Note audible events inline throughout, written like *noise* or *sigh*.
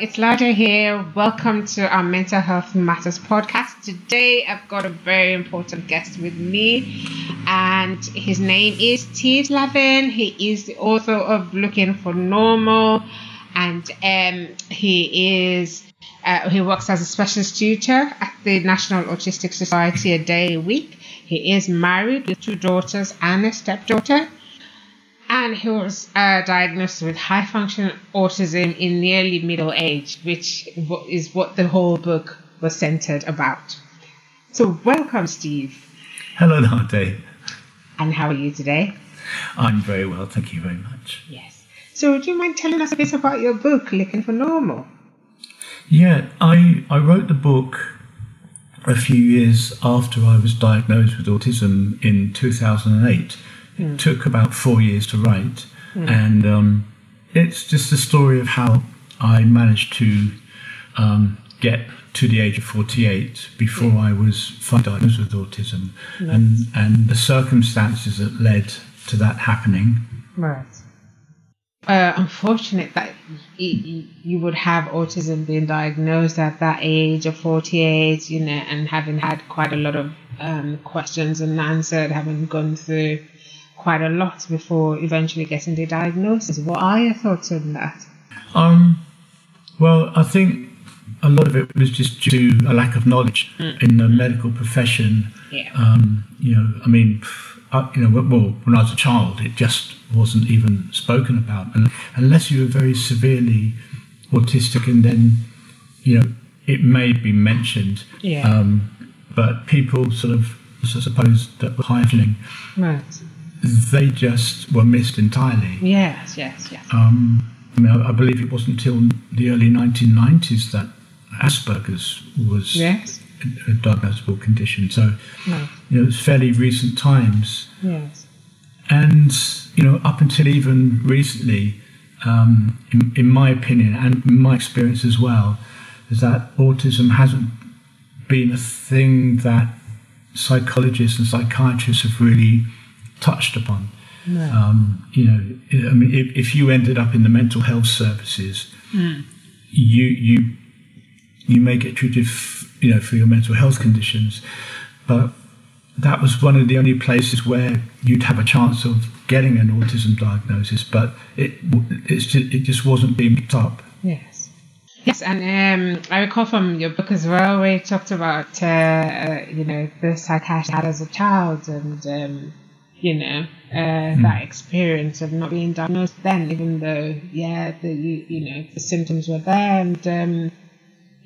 It's Lade here. Welcome to our Mental Health Matters podcast. Today I've got a very important guest with me, and his name is Steve Lavin. He is the author of Looking for Normal, and um, he is uh, he works as a specialist tutor at the National Autistic Society a day a week. He is married with two daughters and a stepdaughter and he was uh, diagnosed with high function autism in nearly middle age, which is what the whole book was centered about. So, welcome, Steve. Hello, Nade. And how are you today? I'm very well, thank you very much. Yes. So, would you mind telling us a bit about your book, Looking for Normal? Yeah, I, I wrote the book a few years after I was diagnosed with autism in 2008 it mm. took about four years to write, mm. and um, it's just a story of how I managed to um, get to the age of 48 before I was diagnosed with autism, yes. and and the circumstances that led to that happening. Right. Uh, unfortunate that you, you would have autism being diagnosed at that age of 48, you know, and having had quite a lot of um, questions and answered, having gone through quite a lot before eventually getting the diagnosis. What are your thoughts on that? Um, well, I think a lot of it was just due to a lack of knowledge mm. in the medical profession. Yeah. Um, you know, I mean, I, you know, well, when I was a child, it just wasn't even spoken about, and unless you were very severely autistic, and then, you know, it may be mentioned. Yeah. Um, but people sort of, I suppose, that were functioning. Right they just were missed entirely. Yes, yes, yes. Um, I mean, I, believe it wasn't until the early 1990s that Asperger's was yes. a, a diagnosable condition. So, you know, it's fairly recent times. Yes. And, you know, up until even recently, um, in, in my opinion and my experience as well, is that autism hasn't been a thing that psychologists and psychiatrists have really touched upon. No. Um, you know, I mean, if, if, you ended up in the mental health services, mm. you you you may get treated, f- you know, for your mental health conditions, but that was one of the only places where you'd have a chance of getting an autism diagnosis, but it it's just, it just wasn't being picked up. Yes. Yes, and um, I recall from your book as well, where you talked about, uh, uh, you know, the psychiatrist had as a child and um, you know, uh, mm. that experience of not being diagnosed then, even though, yeah, the, you, you know, the symptoms were there and um,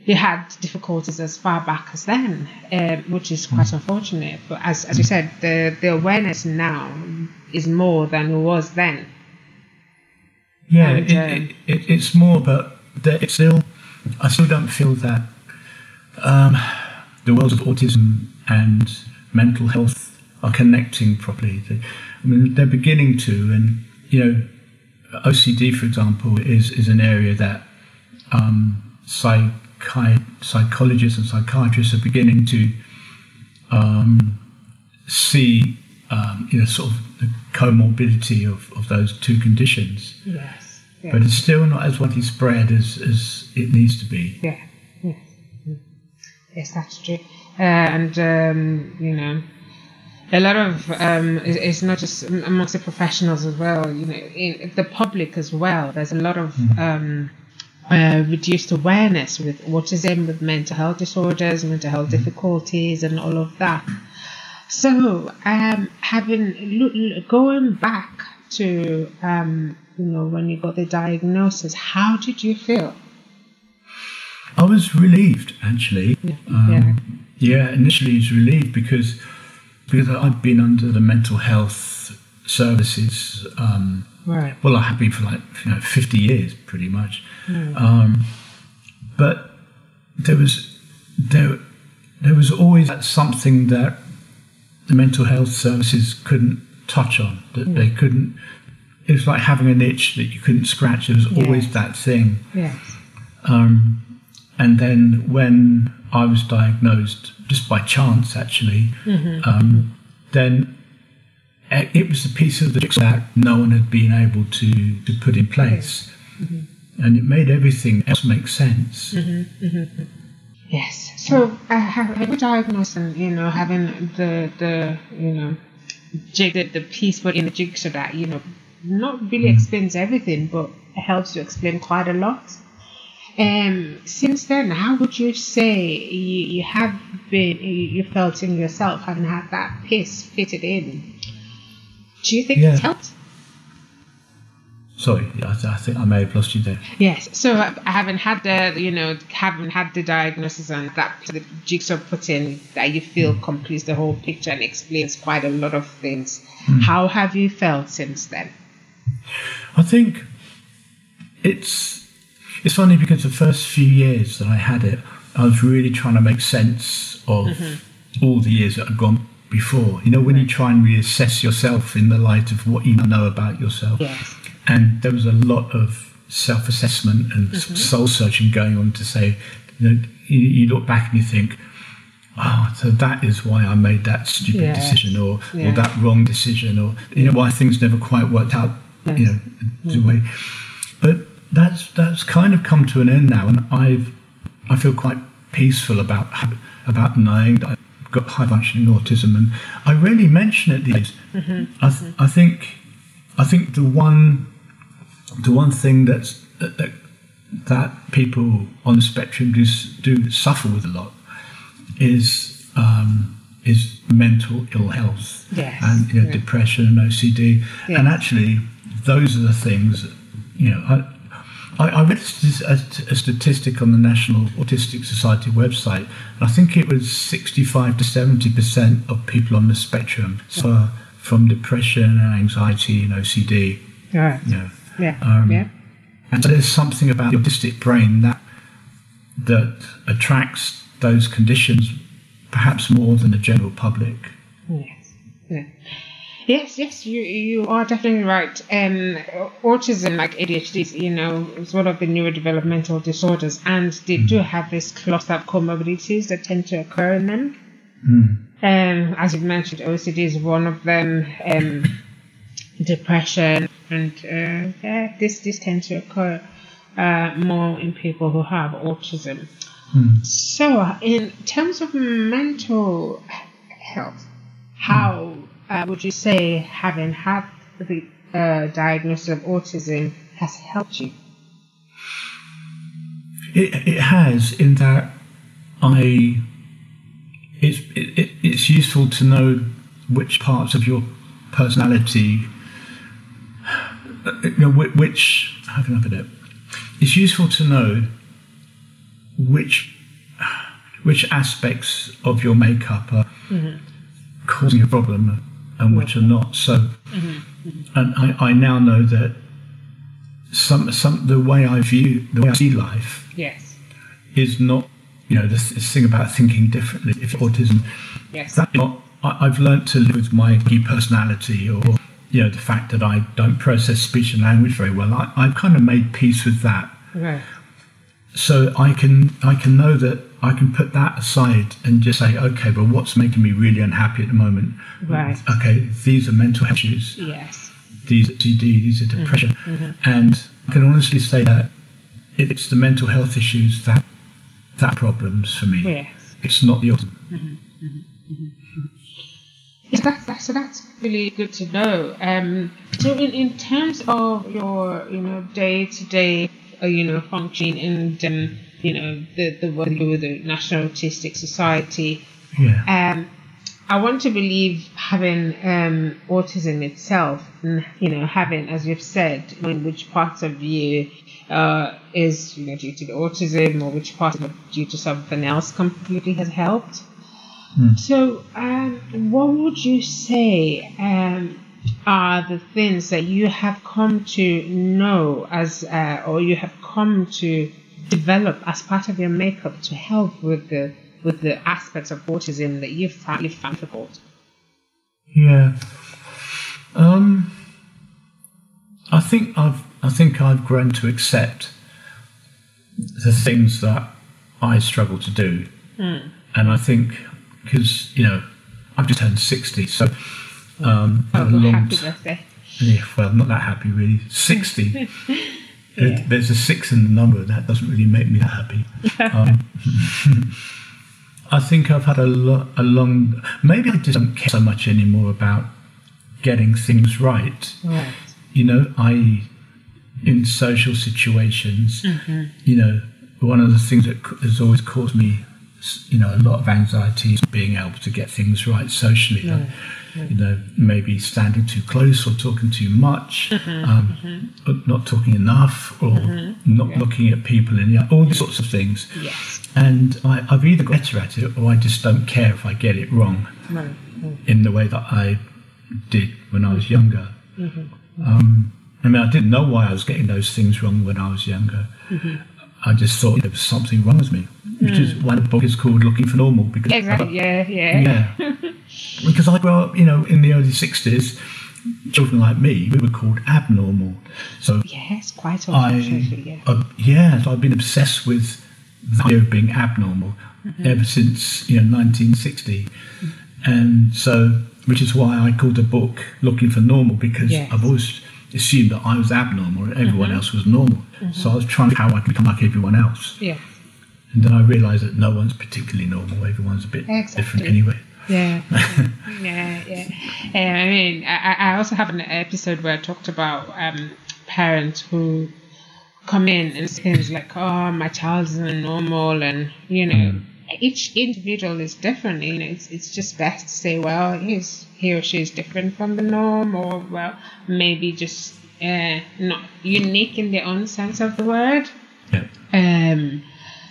you had difficulties as far back as then, uh, which is quite mm. unfortunate. But as, as you said, the, the awareness now is more than it was then. Yeah, and, it, um, it, it, it's more, but it's still, I still don't feel that um, the world of autism and mental health are connecting properly. They, I mean, they're beginning to, and you know, OCD, for example, is is an area that um, psychi- psychologists and psychiatrists are beginning to um, see, um, you know, sort of the comorbidity of, of those two conditions. Yes, yes. But it's still not as widely spread as, as it needs to be. Yeah, yes, yes, that's true. Uh, and um, you know, a lot of um, it's not just amongst the professionals as well. You know, in the public as well. There's a lot of mm-hmm. um, uh, reduced awareness with autism, with mental health disorders, mental health mm-hmm. difficulties, and all of that. So, um, having going back to um, you know when you got the diagnosis, how did you feel? I was relieved, actually. Yeah. Um, yeah. yeah, initially, I was relieved because because I'd been under the mental health services. Um, right. Well, I have been for like you know 50 years, pretty much. Mm. Um, but there was there there was always something that the mental health services couldn't touch on that mm. they couldn't. It was like having an itch that you couldn't scratch. There was always that thing. Yes. Um, and then when I was diagnosed, just by chance actually, mm-hmm. Um, then it was a piece of the jigsaw that no one had been able to, to put in place. Mm-hmm. And it made everything else make sense. Mm-hmm. mm-hmm. Yes. So, uh, having diagnosed and, you know, having the, the you know, jig, the, the piece put in the jigsaw that, you know, not really mm. explains everything, but helps to explain quite a lot. Um, since then, how would you say you, you have been, you felt in yourself having had that piece fitted in? Do you think yeah. it's helped? Sorry, I, I, think I may have lost you there. Yes, so I, I haven't had the, you know, haven't had the diagnosis and that the jigsaw put in that you feel mm. completes the whole picture and explains quite a lot of things. Mm. How have you felt since then? I think it's it's funny because the first few years that I had it, I was really trying to make sense of mm-hmm. all the years that had gone before. You know, when you try and reassess yourself in the light of what you know about yourself. Yes. And there was a lot of self assessment and mm-hmm. soul searching going on to say, you know, you, you, look back and you think, oh, so that is why I made that stupid decision or, yeah. or that wrong decision or, you know, why things never quite worked out, yes. you know, the way. But that's that's kind of come to an end now, and I've I feel quite peaceful about about knowing that I've got high functioning autism, and I rarely mention it these days. Mm-hmm. I, th- I think I think the one the one thing that's that, that people on the spectrum do do suffer with a lot is um, is mental ill health yes. and you know, yeah. depression and OCD, yes. and actually those are the things you know. I, I, I read a, a, statistic on the National Autistic Society website, and I think it was 65 to 70 percent of people on the spectrum suffer from depression and anxiety and OCD. Right. Know, yeah. Um, yeah. And so there's something about the autistic brain that that attracts those conditions perhaps more than the general public. Yes. Yeah. Yes, yes, you you are definitely right. Um, autism, like ADHD, you know, is one of the neurodevelopmental disorders, and they do have this cluster of comorbidities that tend to occur in them. Mm. Um, as you mentioned, OCD is one of them. Um, depression, and uh, yeah, this this tends to occur uh, more in people who have autism. Mm. So, in terms of mental health, how uh, would you say having had the uh, diagnosis of autism has helped you? It, it has, in that I it's it, it's useful to know which parts of your personality, you know, which how can I put it? It's useful to know which which aspects of your makeup are mm-hmm. causing a problem and which are not. So, mm-hmm. and I, I now know that some some the way I view the way I see life yes is not you know this, this thing about thinking differently. If autism, yes, that not, I, have learned to live with my personality or you know the fact that I don't process speech and language very well. I, I've kind of made peace with that. Right. So I can I can know that I can put that aside and just say, okay, but what's making me really unhappy at the moment? Right. Okay, these are mental health issues. Yes. These are CD, these are depression. Mm-hmm. mm-hmm. And I can honestly say that it's the mental health issues that that problems for me. Yes. It's not the autism. Mm-hmm. Mm-hmm. Yes, that's, that's, so that's really good to know. Um, so in, in terms of your, you know, day to day, you know, functioning and um, you know, the, the work with the National Autistic Society. Yeah. Um, I want to believe having um, autism itself, and, you know, having, as you've said, in which parts of you uh, is you know, due to the autism or which part of due to something else completely has helped. Mm. So, um, what would you say um, are the things that you have come to know as, uh, or you have come to develop as part of your makeup to help with the with the aspects of autism that you found, found difficult? Yeah. Um, I think I've I think I've grown to accept the things that I struggle to do, mm. and I think because you know I've just turned sixty, so um, oh, long happy birthday. Yeah, well, not that happy really. Sixty. *laughs* yeah. There's a six in the number. That doesn't really make me that happy. *laughs* Um, *laughs* I think I've had a, lo- a long. Maybe I just don't care so much anymore about getting things right. Right. You know, I in social situations. Mm-hmm. You know, one of the things that has always caused me, you know, a lot of anxiety being able to get things right socially. Like, you know, maybe standing too close or talking too much, mm-hmm, um, mm-hmm. not talking enough, or Mm-hmm. not Yeah. looking at people in the eye, all these sorts of things. Yes. And I, I've either got better at it or I just don't care if I get it wrong in the way that I did when I was younger. Mm-hmm. Um, I mean, I didn't know why I was getting those things wrong when I was younger. Mm-hmm. I just thought there was something wrong with me, which is why the book is called Looking for Normal. Because Exactly. Yeah. Yeah. yeah. *laughs* because I grew up, you know, in the early 60s, children like me, we were called abnormal. So Yes. Quite unfortunately. Yeah. uh, yeah, so I've been obsessed with the idea of being abnormal Mm-hmm. ever since you know 1960, and so which is why I called the book "Looking for Normal" because Yes. I've always assumed that I was abnormal and everyone Mm-hmm. else was normal. So I was trying to how I could become like everyone else, Yeah. And then I realised that no one's particularly normal. Everyone's a bit Exactly. different anyway. Yeah, *laughs* yeah, yeah. Um, I mean, I, I also have an episode where I talked about um, parents who come in and say things like, "Oh, my child isn't normal," and you know, each individual is different. You know, it's it's just best to say, "Well, he's he or she is different from the norm," or well, maybe just uh, not unique in their own sense of the word. Yeah. Um,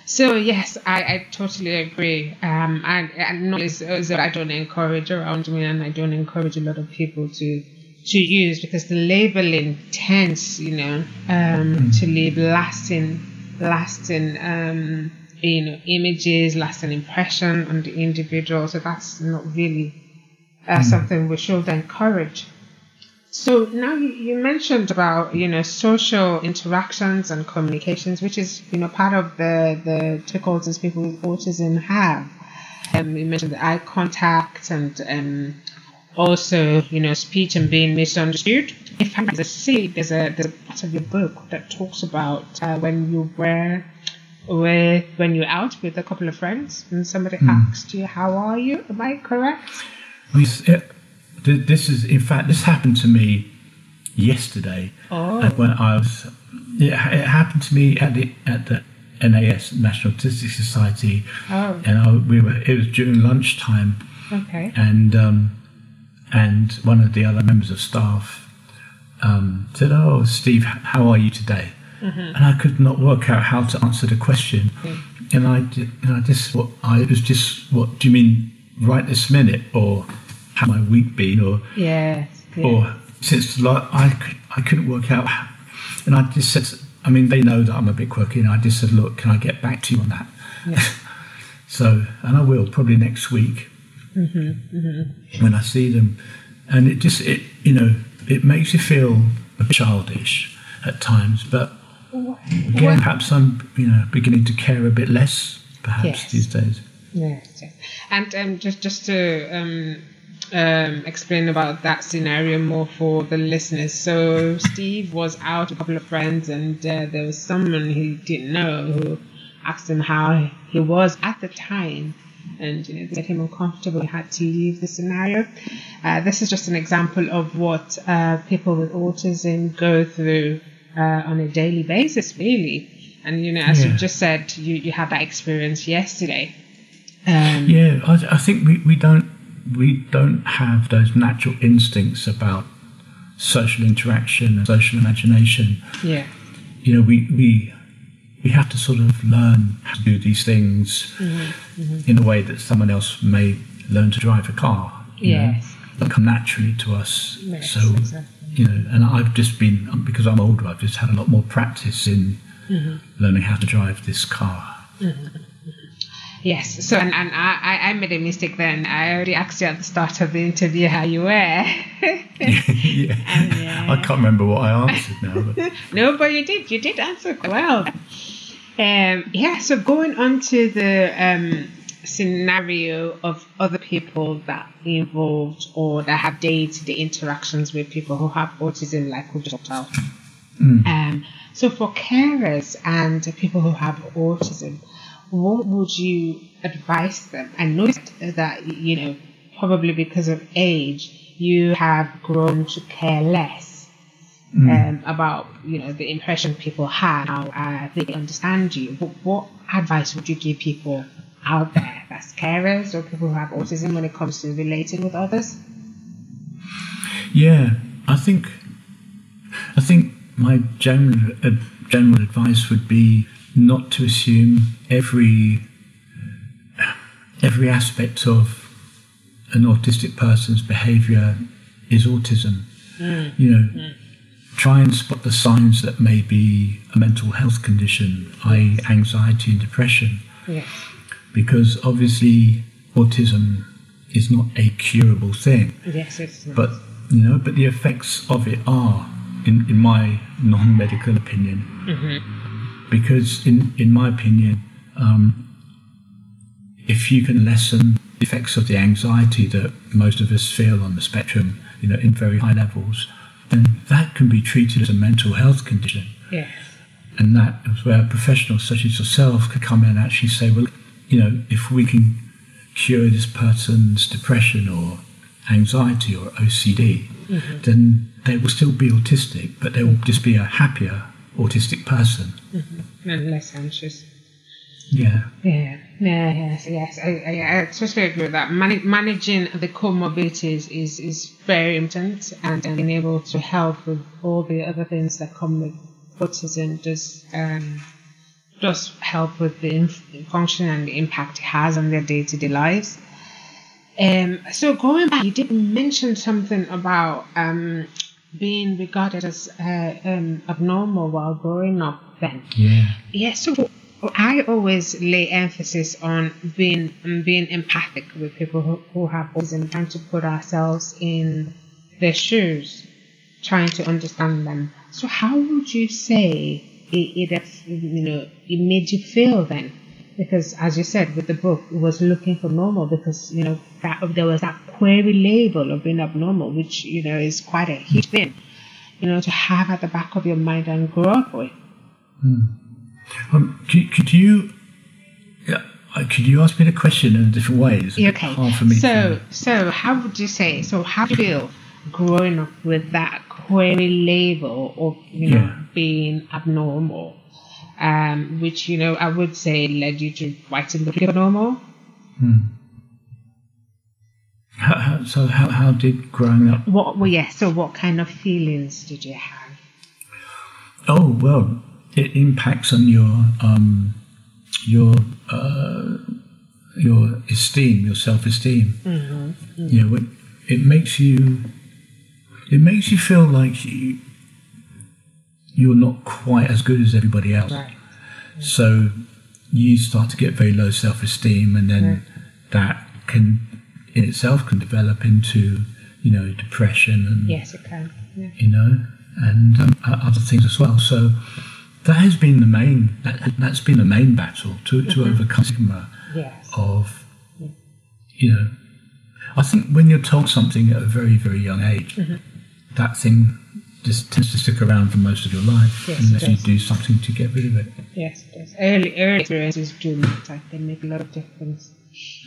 so yes, I, I totally agree. Um, I, I know it's, it's that I don't encourage around me, and I don't encourage a lot of people to to use because the labeling tends, you know, um, to leave lasting, lasting, um, you know, images, lasting impression on the individual. So that's not really uh, something we should encourage. So now you, you mentioned about you know social interactions and communications, which is you know part of the the difficulties people with autism have. Um, you mentioned the eye contact and um, also you know speech and being misunderstood. If I see, there's a there's a part of your book that talks about uh, when you were with when you're out with a couple of friends and somebody asked you how are you. Am I correct? Th- this is, in fact, this happened to me yesterday. Oh. When I was, it, it happened to me at the at the NAS National Autistic Society, Oh. and I, we were. It was during lunchtime, Okay. and um, and one of the other members of staff um, said, "Oh, Steve, how are you today?" Mm-hmm. And I could not work out how to answer the question, mm. and I, and I just, what I it was just, what do you mean right this minute, or how my week been, or Yes. yeah. or since like I I couldn't work out, and I just said, I mean, they know that I'm a bit quirky, and I just said, look, can I get back to you on that? Yeah. *laughs* so, and I will probably next week when I see them, and it just it you know it makes you feel a bit childish at times, but again, perhaps I'm you know beginning to care a bit less perhaps Yes. these days. Yes, yes. And um, just just to um, um, explain about that scenario more for the listeners. So Steve was out with a couple of friends, and uh, there was someone he didn't know who asked him how he was at the time, and you know, made him uncomfortable. He had to leave the scenario. Uh, this is just an example of what uh, people with autism go through uh, on a daily basis, really. And you know, as you just said, you, you had that experience yesterday. Um, Yeah, I, I think we, we don't we don't have those natural instincts about social interaction and social imagination. yeah. You know, we we we have to sort of learn how to do these things Mm-hmm, in a way that someone else may learn to drive a car. know. Yes. that come naturally to us. Yes, so exactly. you know, and I've just been because I'm older. I've just had a lot more practice in Mm-hmm. learning how to drive this car. Yes. So, and, and I, I made a mistake then. I already asked you at the start of the interview how you were. *laughs* *laughs* yeah. I can't remember what I answered now. But *laughs* no, but you did. You did answer well. Um, yeah. So going on to the um, scenario of other people that involved or that have day-to-day interactions with people who have autism, like we talked about. Um, so for carers and people who have autism, what would you advise them? I noticed that you know probably because of age, you have grown to care less um, about you know the impression people have, how uh, they understand you. What, what advice would you give people out there that's carers or people who have autism when it comes to relating with others? yeah, I think I think my general uh, general advice would be not to assume every every aspect of an autistic person's behaviour is autism. Mm. You know, mm. try and spot the signs that may be a mental health condition, i.e., anxiety and depression, Yes. because obviously autism is not a curable thing. Yes, it's not. But you know, but the effects of it are, in, in my non-medical opinion, mm-hmm. Because in in my opinion, um, if you can lessen the effects of the anxiety that most of us feel on the spectrum, you know, in very high levels, then that can be treated as a mental health condition. yes. And that is where professionals such as yourself could come in and actually say, well, you know, if we can cure this person's depression or anxiety or OCD, then they will still be autistic, but they will just be a happier autistic person. And less anxious. Yeah. Yeah, yeah, yes, yes. I, I, I totally agree with that. Man- managing the comorbidities is, is very important, and, and being able to help with all the other things that come with autism does um, does help with the inf- function and the impact it has on their day to day lives. Um, so going back, you did mention something about um, being regarded as uh, um, abnormal while growing up. Then, Yeah. yeah, so I always lay emphasis on being on being empathic with people who, who have autism, trying to put ourselves in their shoes, trying to understand them. So how would you say it, it you know it made you feel then? Because as you said with the book, it was looking for normal because you know that there was that query label of being abnormal, which you know is quite a huge thing, you know, to have at the back of your mind and grow up with. Um, could, could you yeah, uh, could you ask me the question in a different way? It's Okay. hard for me so, so how would you say? So, how do you feel growing up with that query label of you know Yeah. being abnormal, um, which you know I would say led you to writing the book abnormal. How, so how, how did growing up? What? Well, yeah. So, what kind of feelings did you have? Oh well, it impacts on your um, your uh, your esteem, your self esteem. You know, it, it makes you it makes you feel like you you're not quite as good as everybody else. Right. So you start to get very low self esteem, and then that can in itself can develop into you know depression and Yes, it can. Yeah. you know, and um, other things as well. So that has been the main that, that's been the main battle to to overcome stigma Yes. of you know. I think when you're told something at a very very young age, that thing just tends to stick around for most of your life Yes, unless you do something to get rid of it. Yes. Yes. Early early experiences do matter. They make a lot of difference.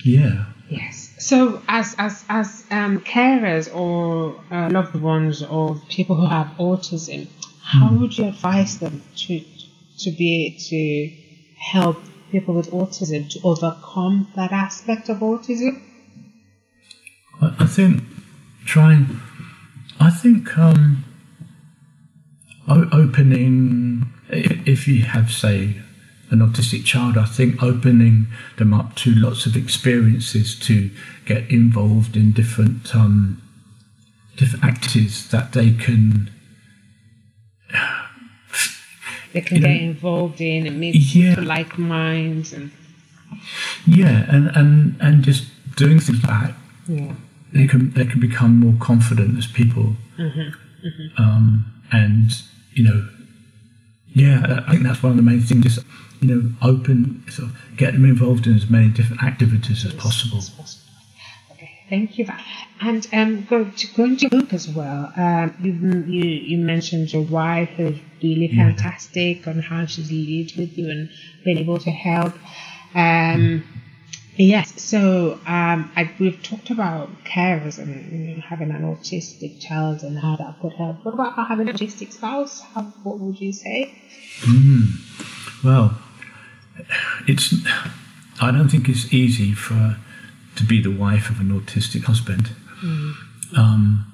Yeah. Yes. So, as as as um, carers or uh, loved ones or people who have autism, how would you advise them to to be to help people with autism to overcome that aspect of autism? I I think trying. I think um, opening. If you have, say, an autistic child, I think opening them up to lots of experiences to get involved in different um, different activities that they can *sighs* they can get know, involved in and meet yeah. like minds and yeah and, and and just doing things like that yeah. they can they can become more confident as people mm-hmm. Mm-hmm. Um, and you know yeah I think that's one of the main things just you know open sort of get them involved in as many different activities as possible. Possible. Thank you. And um, go to, going to book as well. Um, you, you you mentioned your wife who's really yeah. fantastic on how she's lived with you and been able to help. Um, yes. So um, I, we've talked about carers and you know, having an autistic child and how that could help. What about having an autistic spouse? How, what would you say? Mm. Well, it's. I don't think it's easy for to be the wife of an autistic husband. Mm. Um,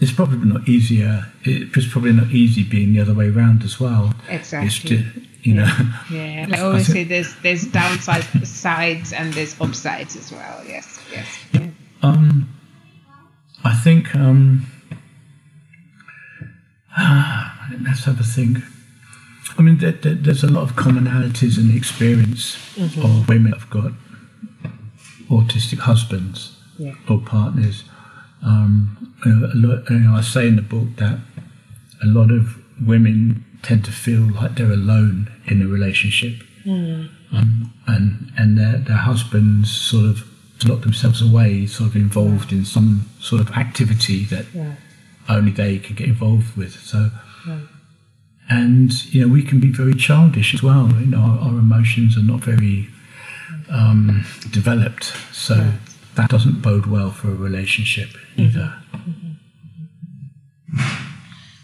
it's probably not easier. It's probably not easy being the other way around as well. Exactly. It's just, you know. Yeah. I always say there's there's downsides sides and there's upsides as well. Yes. Yes. Yeah. Um, I think um, ah, *sighs* let's have a think. I mean, there, there, there's a lot of commonalities in the experience mm-hmm. of women have got autistic husbands yeah. or partners. Um, lot, you know, I say in the book that a lot of women tend to feel like they're alone in a relationship, mm. um, and and their their husbands sort of lock themselves away, sort of involved in some sort of activity that yeah. only they can get involved with. So. And you know we can be very childish as well. You know our, our emotions are not very um, developed. So. That doesn't bode well for a relationship either.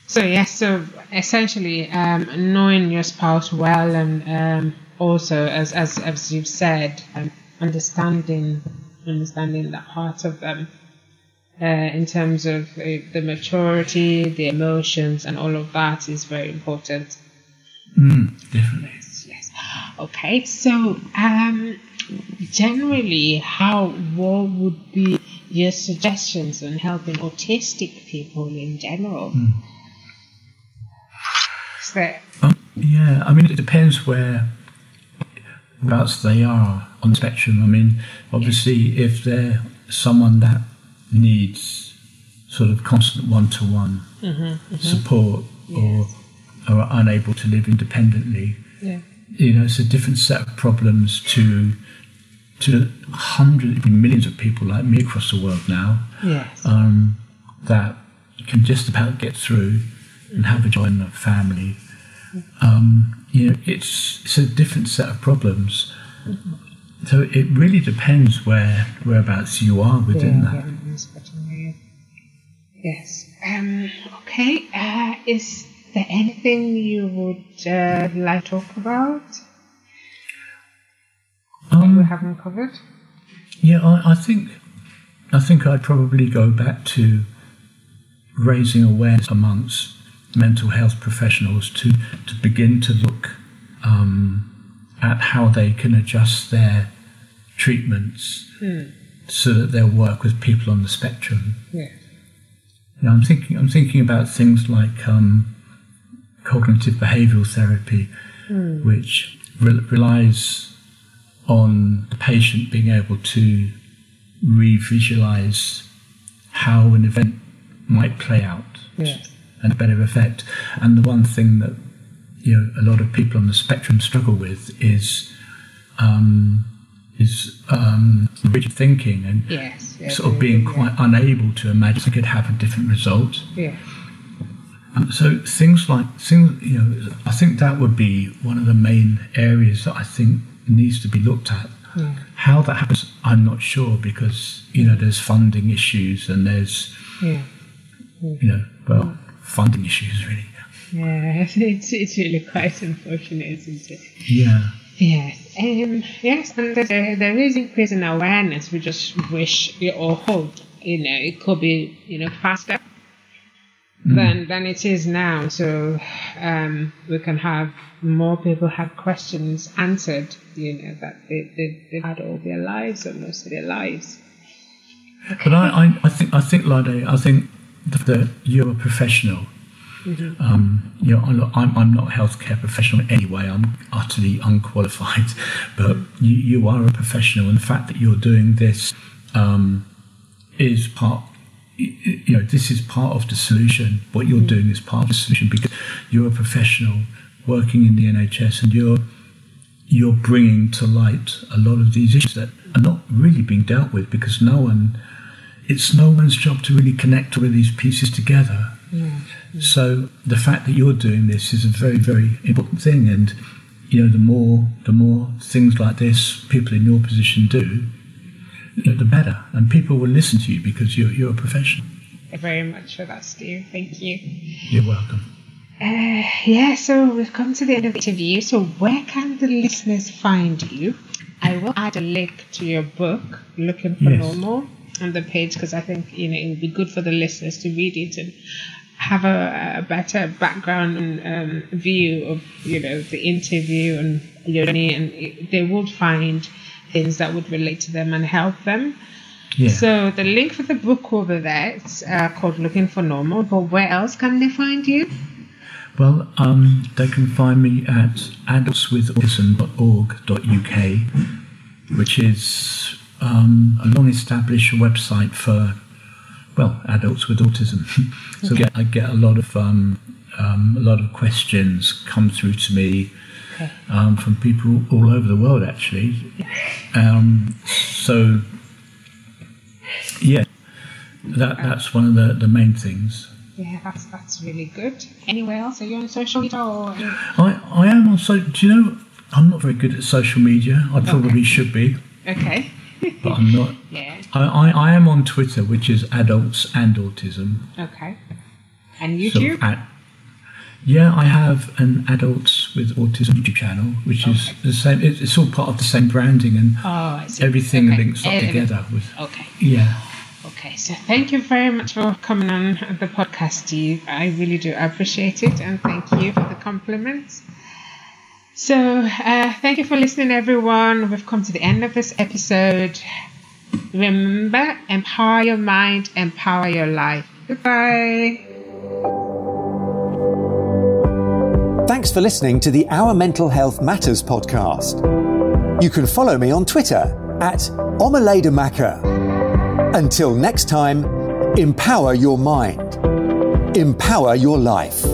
So yes, so essentially, um, knowing your spouse well, and um, also as as as you've said, um, understanding understanding that part of them. Uh, in terms of uh, the maturity, the emotions, and all of that is very important. Mm, definitely. Yes, yes. Okay, so um, generally, how what would be your suggestions on helping autistic people in general? Mm. Um, yeah, I mean, it depends where whereabouts they are on the spectrum. I mean, obviously, if they're someone that needs sort of constant one-to-one mm-hmm, support yes. or are unable to live independently, yeah. you know, it's a different set of problems to to hundreds, millions of people like me across the world now yes. um, that can just about get through and have a joint family. Um, you know, it's it's a different set of problems. So it really depends where whereabouts you are within yeah, that. Yeah, yes. Um, okay. Uh, is there anything you would uh, like to talk about? Um, we haven't covered? Yeah, I, I think I think I'd probably go back to raising awareness amongst mental health professionals to, to begin to look um, at how they can adjust their treatments hmm. so that they'll work with people on the spectrum. Yeah. Now, I'm thinking I'm thinking about things like um, cognitive behavioural therapy, hmm. which re- relies on the patient being able to revisualize how an event might play out yes. and a better effect. And the one thing that you know a lot of people on the spectrum struggle with is um, is um, rigid thinking and yes, yes, sort of being quite unable to imagine it could have a different result. Yeah. Um, so things like things, you know, I think that would be one of the main areas that I think needs to be looked at. Yeah. How that happens, I'm not sure because you know there's funding issues and there's yeah. you know well funding issues really. Yeah, *laughs* it's it's really quite unfortunate, isn't it? Yeah. Yes, um, yes, and there, there is increasing awareness. We just wish or hope, you know, it could be, you know, faster mm. than than it is now. So um, we can have more people have questions answered. You know that they, they they've had all their lives or most of their lives. But I, I, I think I think Lade, I think that you're a professional. Mm-hmm. Um, you know, I'm, I'm not a healthcare professional anyway. I'm utterly unqualified, *laughs* but you, you are a professional, and the fact that you're doing this um, is part. You know, this is part of the solution. What you're mm-hmm. doing is part of the solution because you're a professional working in the NHS, and you're you're bringing to light a lot of these issues that are not really being dealt with because no one it's no one's job to really connect all of these pieces together. Yeah. So the fact that you're doing this is a very, very important thing, and you know, the more the more things like this people in your position do, the better, and people will listen to you because you're you're a professional. very much for that, Steve. Thank you. You're welcome. Uh, yeah, so we've come to the end of the interview. So, where can the listeners find you? I will add a link to your book, Looking for yes. Normal on the page because I think you know it would be good for the listeners to read it and have a, a better background and um, view of you know the interview and your journey, and it, they would find things that would relate to them and help them. Yeah. So the link for the book over there it's uh, called Looking for Normal. But where else can they find you? Well, um, they can find me at adultswithautism.org.uk, which is um, a long established website for, well, adults with autism. *laughs* so okay. I get a lot of um, um, a lot of questions come through to me. Um, from people all over the world, actually. Um, so, yeah, that that's one of the, the main things. Yeah, that's that's really good. Anywhere else? Are you on social media or? I I am on so. Do you know? I'm not very good at social media. I probably okay. should be. Okay but I'm not. *laughs* yeah. I, I, I, am on Twitter, which is adults and autism. Okay. And YouTube? At, yeah, I have an adults with autism YouTube channel, which okay. is the same. It's, it's, all part of the same branding, and oh, everything okay. links up together. With okay. Yeah. Okay, so thank you very much for coming on the podcast, Steve. I really do appreciate it, and thank you for the compliments. So, uh, thank you for listening, everyone. We've come to the end of this episode. Remember, empower your mind, empower your life. Goodbye. Thanks for listening to the Our Mental Health Matters podcast. You can follow me on Twitter at Omaledamaka. Until next time, empower your mind, empower your life.